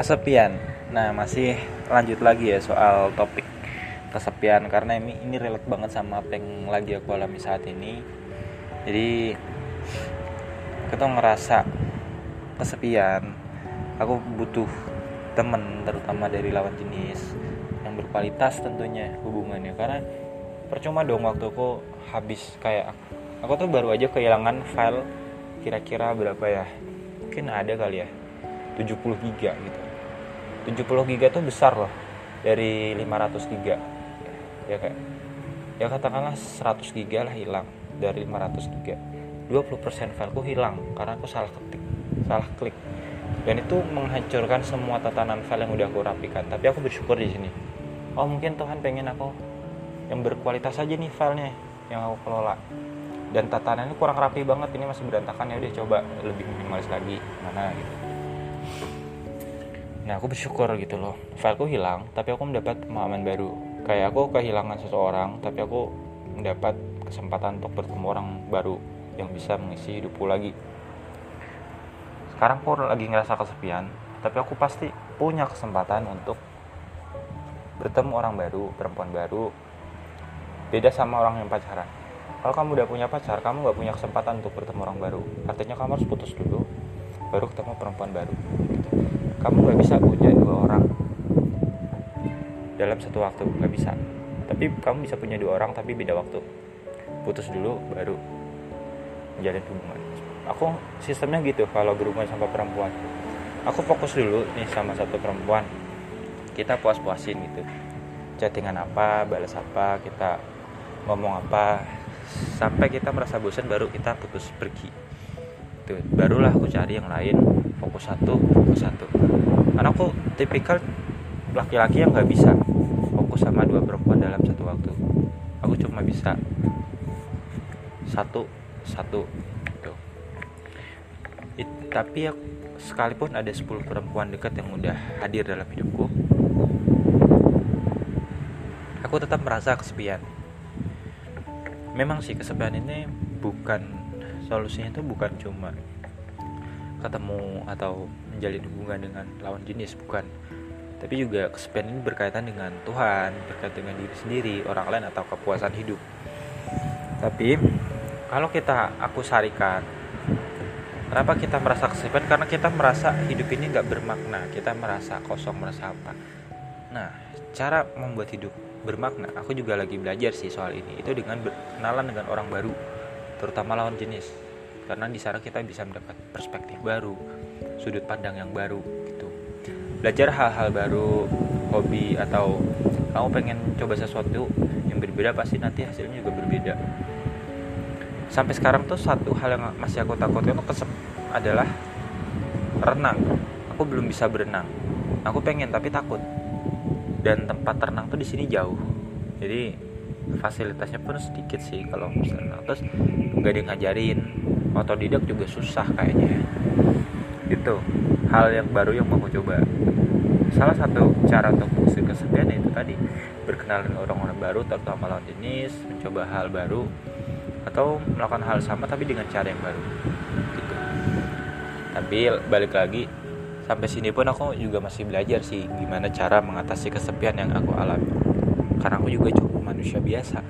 kesepian. Nah masih lanjut lagi ya soal topik kesepian karena ini ini relate banget sama apa yang lagi aku alami saat ini. Jadi kita ngerasa kesepian. Aku butuh temen terutama dari lawan jenis yang berkualitas tentunya hubungannya. Karena percuma dong waktu aku habis kayak aku tuh baru aja kehilangan file kira-kira berapa ya? Mungkin ada kali ya 70 giga gitu 70 giga tuh besar loh dari 500 giga. Ya kayak ya katakanlah 100 giga lah hilang dari 500 giga. 20% fileku hilang karena aku salah ketik salah klik. Dan itu menghancurkan semua tatanan file yang udah aku rapikan. Tapi aku bersyukur di sini. Oh mungkin Tuhan pengen aku yang berkualitas aja nih filenya yang aku kelola. Dan tatanannya kurang rapi banget. Ini masih berantakan. Ya udah coba lebih minimalis lagi. Mana gitu nah aku bersyukur gitu loh. Fileku hilang tapi aku mendapat pemahaman baru. Kayak aku kehilangan seseorang tapi aku mendapat kesempatan untuk bertemu orang baru yang bisa mengisi hidupku lagi. Sekarang aku lagi ngerasa kesepian tapi aku pasti punya kesempatan untuk bertemu orang baru perempuan baru. Beda sama orang yang pacaran. Kalau kamu udah punya pacar kamu nggak punya kesempatan untuk bertemu orang baru. Artinya kamu harus putus dulu baru ketemu perempuan baru kamu nggak bisa punya dua orang. Dalam satu waktu nggak bisa. Tapi kamu bisa punya dua orang tapi beda waktu. Putus dulu baru menjalin hubungan. Aku sistemnya gitu kalau berhubungan sama perempuan. Aku fokus dulu nih sama satu perempuan. Kita puas-puasin gitu. Chattingan apa balas apa kita ngomong apa. Sampai kita merasa bosan baru kita putus pergi tuh barulah aku cari yang lain fokus satu fokus satu. Karena aku tipikal laki-laki yang nggak bisa fokus sama dua perempuan dalam satu waktu. Aku cuma bisa satu satu gitu. It, tapi ya, sekalipun ada 10 perempuan dekat yang udah hadir dalam hidupku aku tetap merasa kesepian. Memang sih kesepian ini bukan solusinya itu bukan cuma ketemu atau menjalin hubungan dengan lawan jenis bukan. Tapi juga kesepian ini berkaitan dengan Tuhan berkaitan dengan diri sendiri orang lain atau kepuasan hidup. Tapi kalau kita aku sarikan kenapa kita merasa kesepian? Karena kita merasa hidup ini nggak bermakna kita merasa kosong merasa apa. Nah cara membuat hidup bermakna aku juga lagi belajar sih soal ini. Itu dengan berkenalan dengan orang baru terutama lawan jenis. Karena di sana kita bisa mendapat perspektif baru sudut pandang yang baru gitu. Belajar hal-hal baru hobi atau kamu pengen coba sesuatu yang berbeda pasti nanti hasilnya juga berbeda. Sampai sekarang tuh satu hal yang masih aku takutkan itu kesep adalah renang. Aku belum bisa berenang. Aku pengen tapi takut. Dan tempat renang tuh di sini jauh. Jadi fasilitasnya pun sedikit sih kalau misalnya. Terus nggak yang ngajarin otodidak juga susah kayaknya. Itu hal yang baru yang mau coba. Salah satu cara untuk mengusir kesepian itu tadi berkenalan dengan orang-orang baru terutama lawan jenis mencoba hal baru atau melakukan hal sama tapi dengan cara yang baru. Gitu. Tapi balik lagi sampai sini pun aku juga masih belajar sih gimana cara mengatasi kesepian yang aku alami karena aku juga cuma manusia biasa